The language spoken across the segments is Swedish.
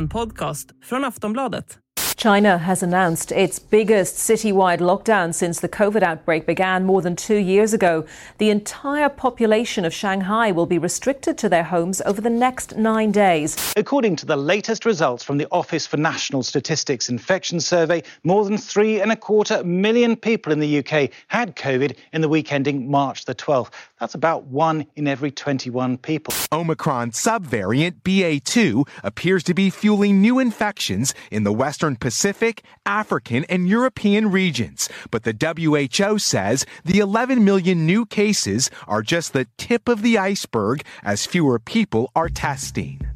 en podcast från Aftonbladet. China has announced its biggest citywide lockdown since the COVID outbreak began more than two years ago. The entire population of Shanghai will be restricted to their homes over the next nine days. According to the latest results from the Office for National Statistics Infection Survey, more than three and a quarter million people in the UK had COVID in the week ending March the 12th. That's about one in every 21 people. Omicron subvariant BA2 appears to be fueling new infections in the Western Pacific, African, and European regions. But the WHO says the 11 million new cases are just the tip of the iceberg as fewer people are testing.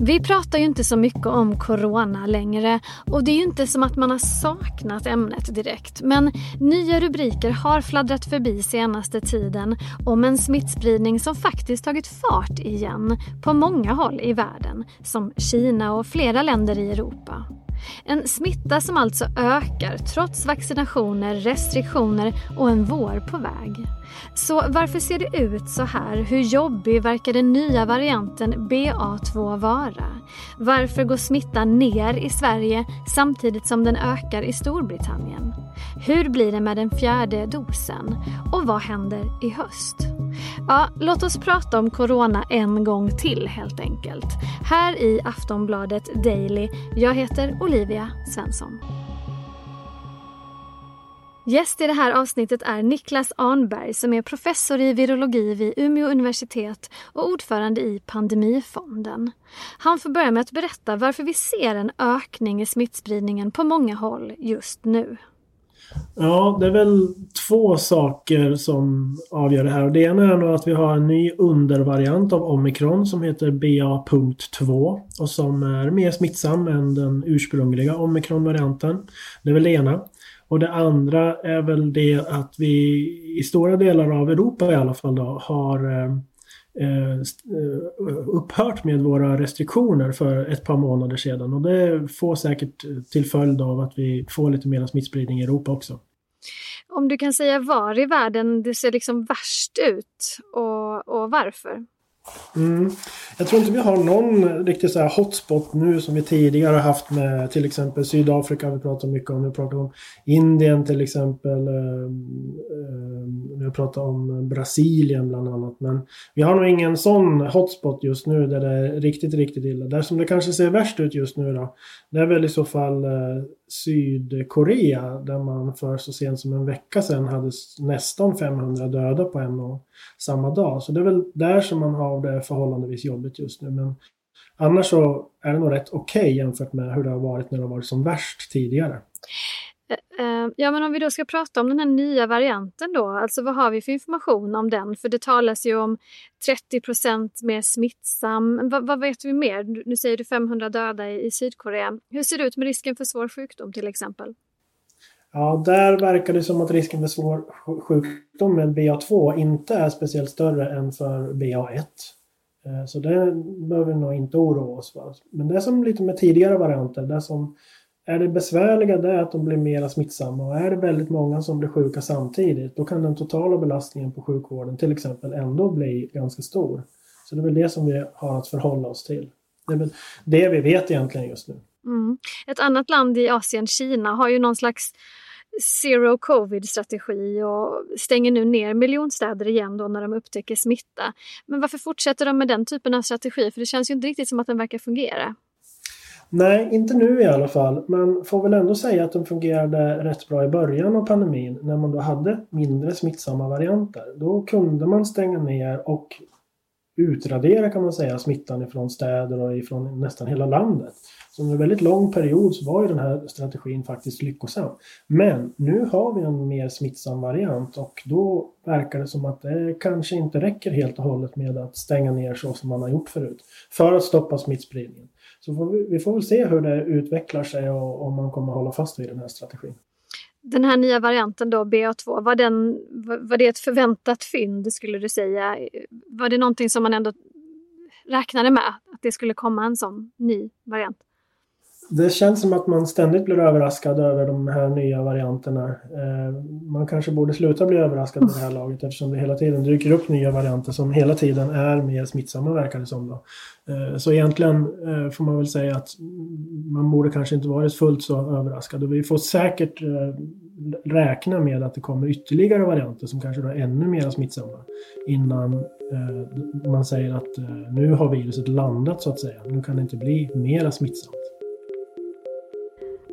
Vi pratar ju inte så mycket om corona längre och det är ju inte som att man har saknat ämnet direkt. Men nya rubriker har fladdrat förbi senaste tiden om en smittspridning som faktiskt tagit fart igen på många håll i världen, som Kina och flera länder i Europa. En smitta som alltså ökar trots vaccinationer, restriktioner och en vår på väg. Så varför ser det ut så här? Hur jobbig verkar den nya varianten BA2 vara? Varför går smittan ner i Sverige samtidigt som den ökar i Storbritannien? Hur blir det med den fjärde dosen? Och vad händer i höst? Ja, låt oss prata om corona en gång till helt enkelt. Här i Aftonbladet Daily. Jag heter Olivia Svensson. Gäst i det här avsnittet är Niklas Arnberg som är professor i virologi vid Umeå universitet och ordförande i Pandemifonden. Han får börja med att berätta varför vi ser en ökning i smittspridningen på många håll just nu. Ja, det är väl två saker som avgör det här. Det ena är nog att vi har en ny undervariant av omikron som heter BA.2 och som är mer smittsam än den ursprungliga omikronvarianten. Det är väl det ena. Och det andra är väl det att vi i stora delar av Europa i alla fall då, har eh, eh, upphört med våra restriktioner för ett par månader sedan. Och det får säkert till följd av att vi får lite mer smittspridning i Europa också. Om du kan säga var i världen det ser liksom värst ut och, och varför? Mm. Jag tror inte vi har någon riktig så här hotspot nu som vi tidigare har haft med till exempel Sydafrika vi pratar mycket om. Vi pratar om Indien till exempel. Eh, eh, vi har pratat om Brasilien bland annat. Men vi har nog ingen sån hotspot just nu där det är riktigt, riktigt illa. Där som det kanske ser värst ut just nu då. Det är väl i så fall eh, Sydkorea där man för så sent som en vecka sedan hade nästan 500 döda på en och samma dag. Så det är väl där som man har det förhållandevis jobbigt just nu. Men annars så är det nog rätt okej okay jämfört med hur det har varit när det har varit som värst tidigare. Eh, ja, men om vi då ska prata om den här nya varianten då, alltså vad har vi för information om den? För det talas ju om 30% mer smittsam. Vad, vad, vet vi mer? Nu säger du 500 döda i, i Sydkorea. Hur ser det ut med risken för svår sjukdom till exempel? Ja, där verkar det som att risken för svår sjukdom med BA2 inte är speciellt större än för BA1. Eh, så det behöver vi nog inte oroa oss för. Men det är som lite med tidigare varianter. Det som är det besvärliga det är att de blir mer smittsamma och är det väldigt många som blir sjuka samtidigt då kan den totala belastningen på sjukvården till exempel ändå bli ganska stor. Så det är väl det som vi har att förhålla oss till. Det är väl det vi vet egentligen just nu. Mm. Ett annat land i Asien, Kina, har ju någon slags zero covid-strategi och stänger nu ner miljonstäder igen då när de upptäcker smitta. Men varför fortsätter de med den typen av strategi? För det känns ju inte riktigt som att den verkar fungera. Nej, inte nu i alla fall. Men får väl ändå säga att de fungerade rätt bra i början av pandemin när man då hade mindre smittsamma varianter. Då kunde man stänga ner och utradera kan man säga smittan ifrån städer och ifrån nästan hela landet. Så under en väldigt lång period så var ju den här strategin faktiskt lyckosam. Men nu har vi en mer smittsam variant och då verkar det som att det kanske inte räcker helt och hållet med att stänga ner så som man har gjort förut för att stoppa smittspridningen. Så får vi, vi, får väl se hur det utvecklar sig och om man kommer hålla fast vid den här strategin. Den här nya varianten då, BA2, var, den, var det ett förväntat fynd skulle du säga? Var det någonting som man ändå räknade med? Att det skulle komma en sån ny variant? Det känns som att man ständigt blir överraskad över de här nya varianterna. Eh, man kanske borde sluta bli överraskad med det här laget eftersom det hela tiden dyker upp nya varianter som hela tiden är mer smittsamma verkar det som. Då. Eh, så egentligen eh, får man väl säga att man borde kanske inte varit fullt så överraskad. Och vi får säkert räkna med att det kommer ytterligare varianter som kanske är ännu mer smittsamma innan man säger att nu har viruset landat så att säga. Nu kan det inte bli mera smittsamt.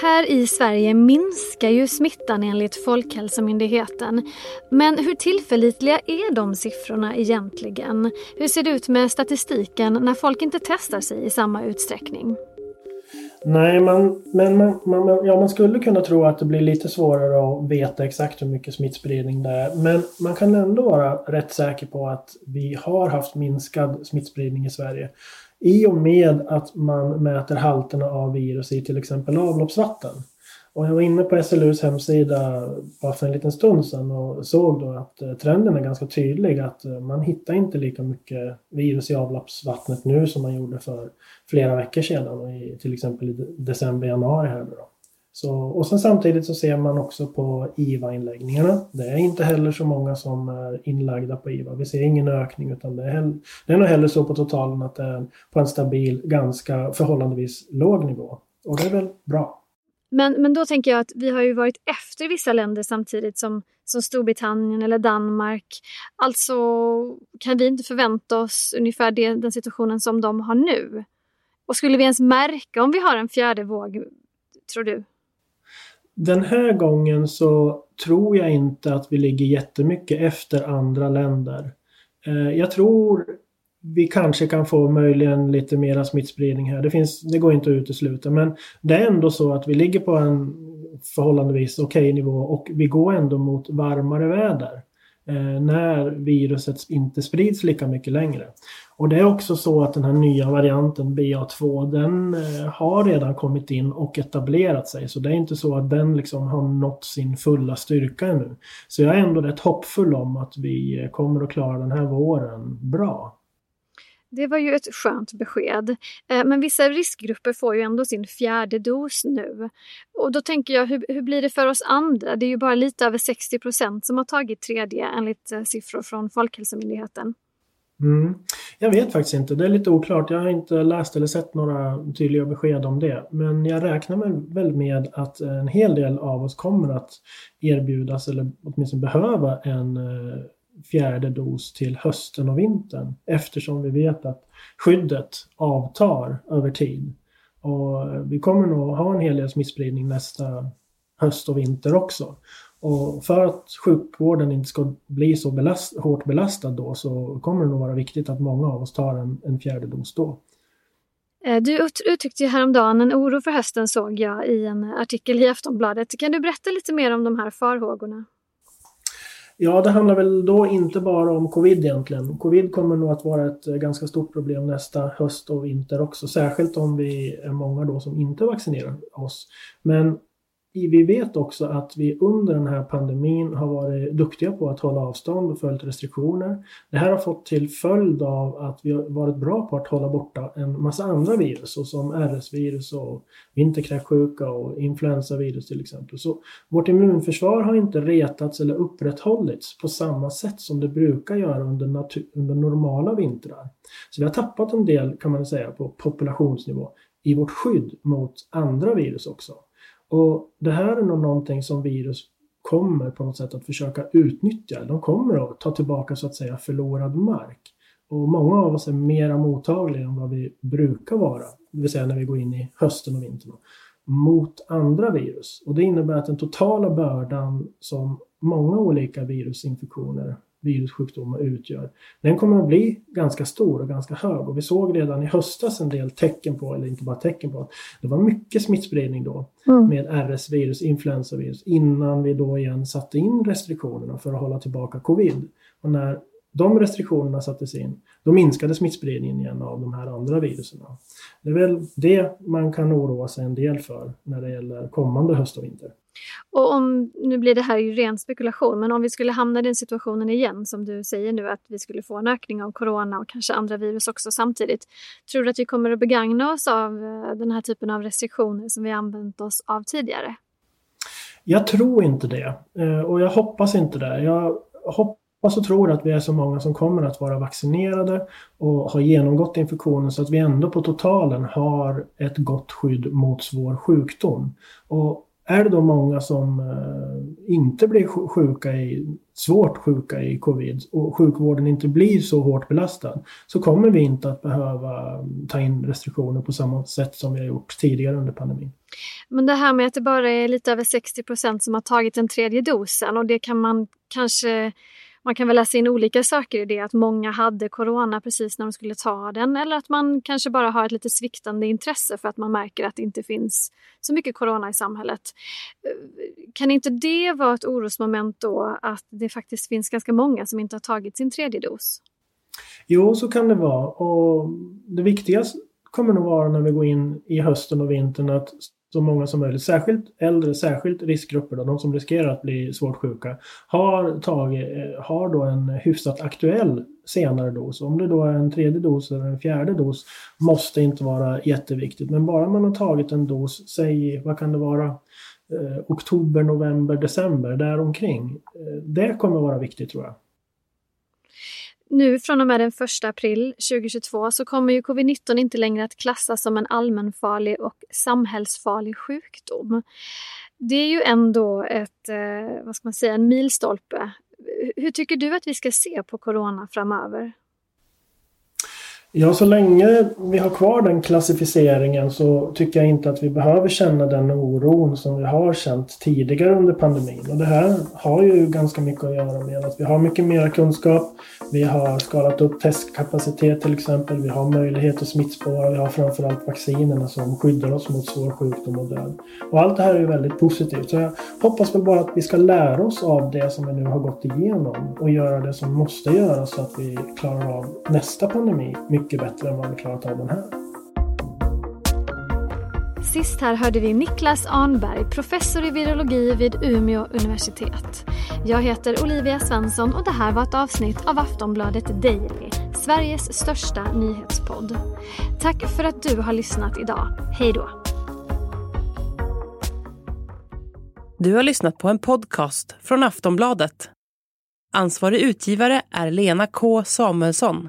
Här i Sverige minskar ju smittan enligt Folkhälsomyndigheten. Men hur tillförlitliga är de siffrorna egentligen? Hur ser det ut med statistiken när folk inte testar sig i samma utsträckning? Nej, man, men man, man, ja, man skulle kunna tro att det blir lite svårare att veta exakt hur mycket smittspridning det är. Men man kan ändå vara rätt säker på att vi har haft minskad smittspridning i Sverige. I och med att man mäter halterna av virus i till exempel avloppsvatten. Och jag var inne på SLUs hemsida bara för en liten stund sedan och såg då att eh, trenden är ganska tydlig att eh, man hittar inte lika mycket virus i avloppsvattnet nu som man gjorde för flera veckor sedan, i, till exempel i december, januari här nu då. Så, och sen samtidigt så ser man också på IVA-inläggningarna. Det är inte heller så många som är inlagda på IVA. Vi ser ingen ökning utan det är, hell, det är nog hellre så på totalen att det är på en stabil, ganska förhållandevis låg nivå. Och det är väl bra. Men, men då tänker jag att vi har ju varit efter vissa länder samtidigt som, som Storbritannien eller Danmark. Alltså kan vi inte förvänta oss ungefär det, den situationen som de har nu? Och skulle vi ens märka om vi har en fjärde våg, tror du? Den här gången så tror jag inte att vi ligger jättemycket efter andra länder. Eh, jag tror vi kanske kan få möjligen lite mera smittspridning här. Det, finns, det går inte att utesluta men det är ändå så att vi ligger på en förhållandevis okej okay nivå och vi går ändå mot varmare väder. Eh, när viruset inte sprids lika mycket längre. Och det är också så att den här nya varianten BA2 den eh, har redan kommit in och etablerat sig. Så det är inte så att den liksom har nått sin fulla styrka ännu. Så jag är ändå rätt hoppfull om att vi eh, kommer att klara den här våren bra. Det var ju ett skönt besked. Eh, men vissa riskgrupper får ju ändå sin fjärde dos nu. Och då tänker jag, hur, hur blir det för oss andra? Det är ju bara lite över 60 procent som har tagit tredje enligt eh, siffror från Folkhälsomyndigheten. Mm. Jag vet faktiskt inte. Det är lite oklart. Jag har inte läst eller sett några tydliga besked om det. Men jag räknar väl med att en hel del av oss kommer att erbjudas eller åtminstone behöva en eh, fjärde dos till hösten och vintern. Eftersom vi vet att skyddet avtar över tid. Och vi kommer nog ha en hel del smittspridning nästa höst och vinter också. Och för att sjukvården inte ska bli så belast, hårt belastad då så kommer det nog vara viktigt att många av oss tar en, en fjärde dos då. Eh, du uttryckte ju häromdagen en oro för hösten såg jag i en artikel i Aftonbladet. Kan du berätta lite mer om de här farhågorna? Ja, det handlar väl då inte bara om covid egentligen. Covid kommer nog att vara ett eh, ganska stort problem nästa höst och vinter också, särskilt om vi är många då som inte vaccinerar oss. Men vi vet också att vi under den här pandemin har varit duktiga på att hålla avstånd och följt restriktioner. Det här har fått till följd av att vi har varit bra på att hålla borta en massa andra virus såsom RS-virus och vinterkräksjuka och influensavirus till exempel. Så vårt immunförsvar har inte retats eller upprätthållits på samma sätt som det brukar göra under, under normala vintrar. Så vi har tappat en del kan man säga på populationsnivå i vårt skydd mot andra virus också. Och det här är nog någonting som virus kommer på något sätt att försöka utnyttja. De kommer att ta tillbaka så att säga förlorad mark. Och många av oss är mera mottagliga än vad vi brukar vara, det vill säga när vi går in i hösten och vintern, mot andra virus. Och det innebär att den totala bördan som många olika virusinfektioner virussjukdomar utgör, den kommer att bli ganska stor och ganska hög. Och vi såg redan i höstas en del tecken på, eller inte bara tecken på, att det var mycket smittspridning då mm. med RS-virus, influensavirus, innan vi då igen satte in restriktionerna för att hålla tillbaka covid. Och när de restriktionerna sattes in, då minskade smittspridningen igen av de här andra virusen. Det är väl det man kan oroa sig en del för när det gäller kommande höst och vinter. Och om, nu blir det här ju ren spekulation, men om vi skulle hamna i den situationen igen som du säger nu att vi skulle få en ökning av corona och kanske andra virus också samtidigt. Tror du att vi kommer att begagna oss av eh, den här typen av restriktioner som vi använt oss av tidigare? Jag tror inte det eh, och jag hoppas inte det. Jag hoppas hoppas och tror att vi är så många som kommer att vara vaccinerade och har genomgått infektionen så att vi ändå på totalen har ett gott skydd mot svår sjukdom. Och är det då många som eh, inte blir sjuka i, svårt sjuka i covid och sjukvården inte blir så hårt belastad så kommer vi inte att behöva mm, ta in restriktioner på samma sätt som vi har gjort tidigare under pandemin. Men det här med att det bara är lite över 60 procent som har tagit den tredje dosen och det kan man kanske man kan väl läsa in olika saker i det, att många hade corona precis när de skulle ta den eller att man kanske bara har ett lite sviktande intresse för att man märker att det inte finns så mycket corona i samhället. Eh, kan inte det vara ett orosmoment då att det faktiskt finns ganska många som inte har tagit sin tredje dos? Jo, så kan det vara och det viktigaste kommer nog vara när vi går in i hösten och vintern att så många som möjligt, särskilt äldre, särskilt riskgrupper, då, de som riskerar att bli svårt sjuka, har, tagit, eh, har då en hyfsat aktuell senare dos. Om det då är en tredje dos eller en fjärde dos måste inte vara jätteviktigt. Men bara man har tagit en dos, säg vad kan det vara, eh, oktober, november, december, däromkring. Eh, det kommer vara viktigt tror jag nu från och med den 1 april 2022 så kommer ju covid-19 inte längre att klassas som en allmänfarlig och samhällsfarlig sjukdom. Det är ju ändå ett, eh, vad ska man säga, en milstolpe. Hur tycker du att vi ska se på corona framöver? Ja, så länge vi har kvar den klassificeringen så tycker jag inte att vi behöver känna den oron som vi har känt tidigare under pandemin. Och det här har ju ganska mycket att göra med att vi har mycket mer kunskap. Vi har skalat upp testkapacitet till exempel. Vi har möjlighet att smittspåra. Vi har framförallt vaccinerna som skyddar oss mot svår sjukdom och död. Och allt det här är ju väldigt positivt. Så jag hoppas väl bara att vi ska lära oss av det som vi nu har gått igenom och göra det som måste göras så att vi klarar av nästa pandemi mycket bättre än vad vi klarat av den här. Sist här hörde vi Niklas Arnberg, professor i virologi vid Umeå universitet. Jag heter Olivia Svensson och det här var ett avsnitt av Aftonbladet Daily, Sveriges största nyhetspodd. Tack för att du har lyssnat idag. Hej då! Du har lyssnat på en podcast från Aftonbladet. Ansvarig utgivare är Lena K Samuelsson.